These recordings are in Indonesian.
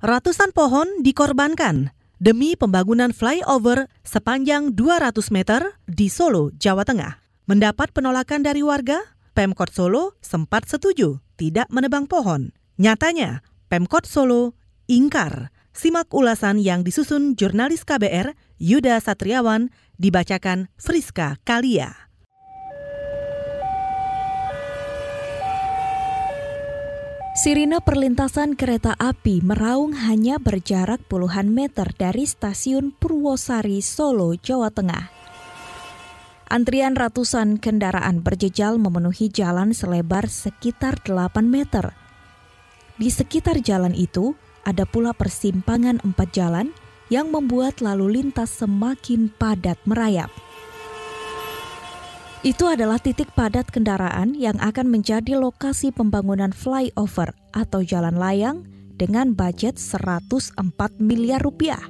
Ratusan pohon dikorbankan demi pembangunan flyover sepanjang 200 meter di Solo, Jawa Tengah. Mendapat penolakan dari warga, Pemkot Solo sempat setuju tidak menebang pohon. Nyatanya, Pemkot Solo ingkar. Simak ulasan yang disusun jurnalis KBR Yuda Satriawan dibacakan Friska Kalia. Sirine perlintasan kereta api meraung hanya berjarak puluhan meter dari stasiun Purwosari, Solo, Jawa Tengah. Antrian ratusan kendaraan berjejal memenuhi jalan selebar sekitar 8 meter. Di sekitar jalan itu, ada pula persimpangan empat jalan yang membuat lalu lintas semakin padat merayap. Itu adalah titik padat kendaraan yang akan menjadi lokasi pembangunan flyover atau jalan layang dengan budget 104 miliar rupiah.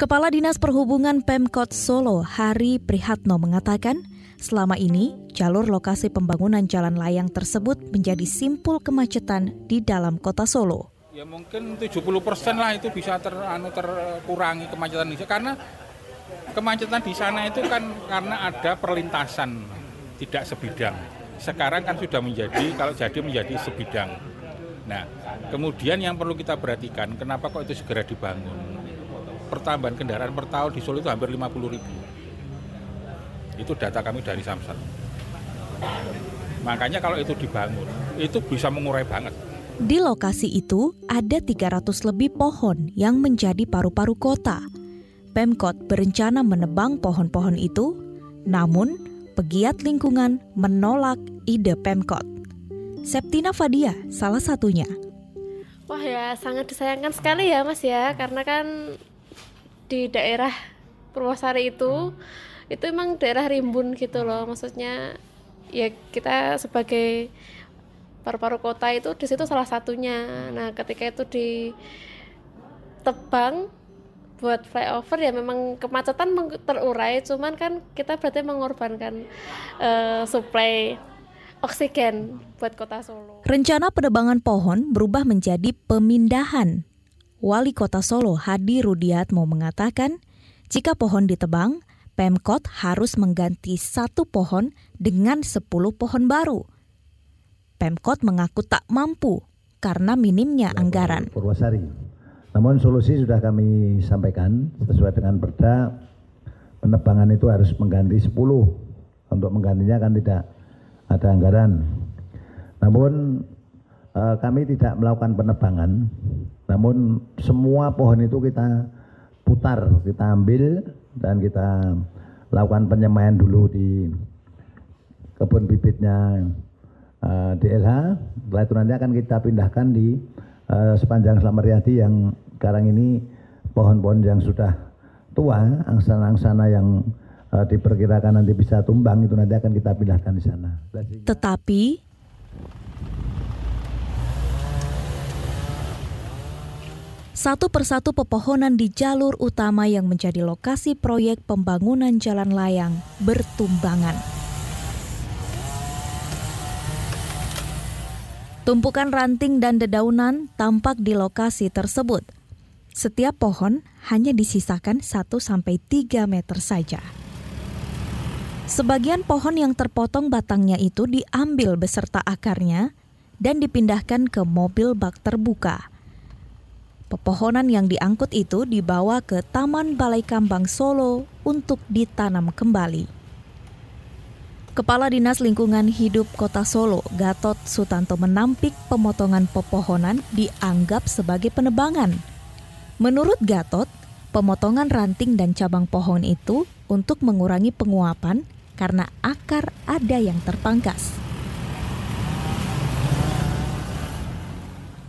Kepala Dinas Perhubungan Pemkot Solo, Hari Prihatno mengatakan, selama ini jalur lokasi pembangunan jalan layang tersebut menjadi simpul kemacetan di dalam kota Solo. Ya mungkin 70 persen lah itu bisa ter, anu, terkurangi kemacetan ini karena kemacetan di sana itu kan karena ada perlintasan tidak sebidang. Sekarang kan sudah menjadi kalau jadi menjadi sebidang. Nah, kemudian yang perlu kita perhatikan, kenapa kok itu segera dibangun? Pertambahan kendaraan per tahun di Solo itu hampir 50 ribu. Itu data kami dari Samsat. Makanya kalau itu dibangun, itu bisa mengurai banget. Di lokasi itu ada 300 lebih pohon yang menjadi paru-paru kota Pemkot berencana menebang pohon-pohon itu, namun pegiat lingkungan menolak ide Pemkot. Septina Fadia salah satunya. Wah ya sangat disayangkan sekali ya Mas ya, karena kan di daerah Purwosari itu itu emang daerah rimbun gitu loh, maksudnya ya kita sebagai paru-paru kota itu di situ salah satunya. Nah ketika itu ditebang buat flyover ya memang kemacetan terurai cuman kan kita berarti mengorbankan uh, suplai oksigen buat kota Solo. Rencana penebangan pohon berubah menjadi pemindahan. Wali Kota Solo Hadi Rudiatmo mengatakan, jika pohon ditebang, Pemkot harus mengganti satu pohon dengan sepuluh pohon baru. Pemkot mengaku tak mampu karena minimnya anggaran. Purwasari namun solusi sudah kami sampaikan sesuai dengan perda penebangan itu harus mengganti 10. Untuk menggantinya kan tidak ada anggaran. Namun eh, kami tidak melakukan penebangan. Namun semua pohon itu kita putar, kita ambil dan kita lakukan penyemaian dulu di kebun bibitnya eh, DLH. Setelah itu nanti akan kita pindahkan di uh, sepanjang Slameryadi yang sekarang ini pohon-pohon yang sudah tua, angsana-angsana yang uh, diperkirakan nanti bisa tumbang itu nanti akan kita pindahkan di sana. Tetapi Satu persatu pepohonan di jalur utama yang menjadi lokasi proyek pembangunan jalan layang bertumbangan. Tumpukan ranting dan dedaunan tampak di lokasi tersebut. Setiap pohon hanya disisakan 1-3 meter saja. Sebagian pohon yang terpotong batangnya itu diambil beserta akarnya dan dipindahkan ke mobil bak terbuka. Pepohonan yang diangkut itu dibawa ke Taman Balai Kambang Solo untuk ditanam kembali. Kepala Dinas Lingkungan Hidup Kota Solo, Gatot Sutanto menampik pemotongan pepohonan dianggap sebagai penebangan. Menurut Gatot, pemotongan ranting dan cabang pohon itu untuk mengurangi penguapan karena akar ada yang terpangkas.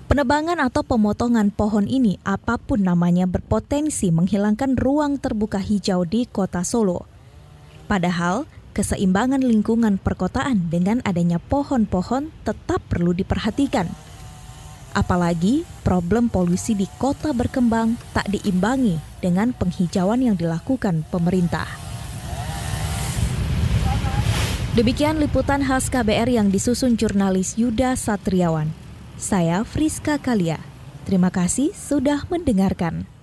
Penebangan atau pemotongan pohon ini apa pun namanya berpotensi menghilangkan ruang terbuka hijau di kota Solo. Padahal keseimbangan lingkungan perkotaan dengan adanya pohon-pohon tetap perlu diperhatikan. Apalagi problem polusi di kota berkembang tak diimbangi dengan penghijauan yang dilakukan pemerintah. Demikian liputan khas KBR yang disusun jurnalis Yuda Satriawan. Saya Friska Kalia. Terima kasih sudah mendengarkan.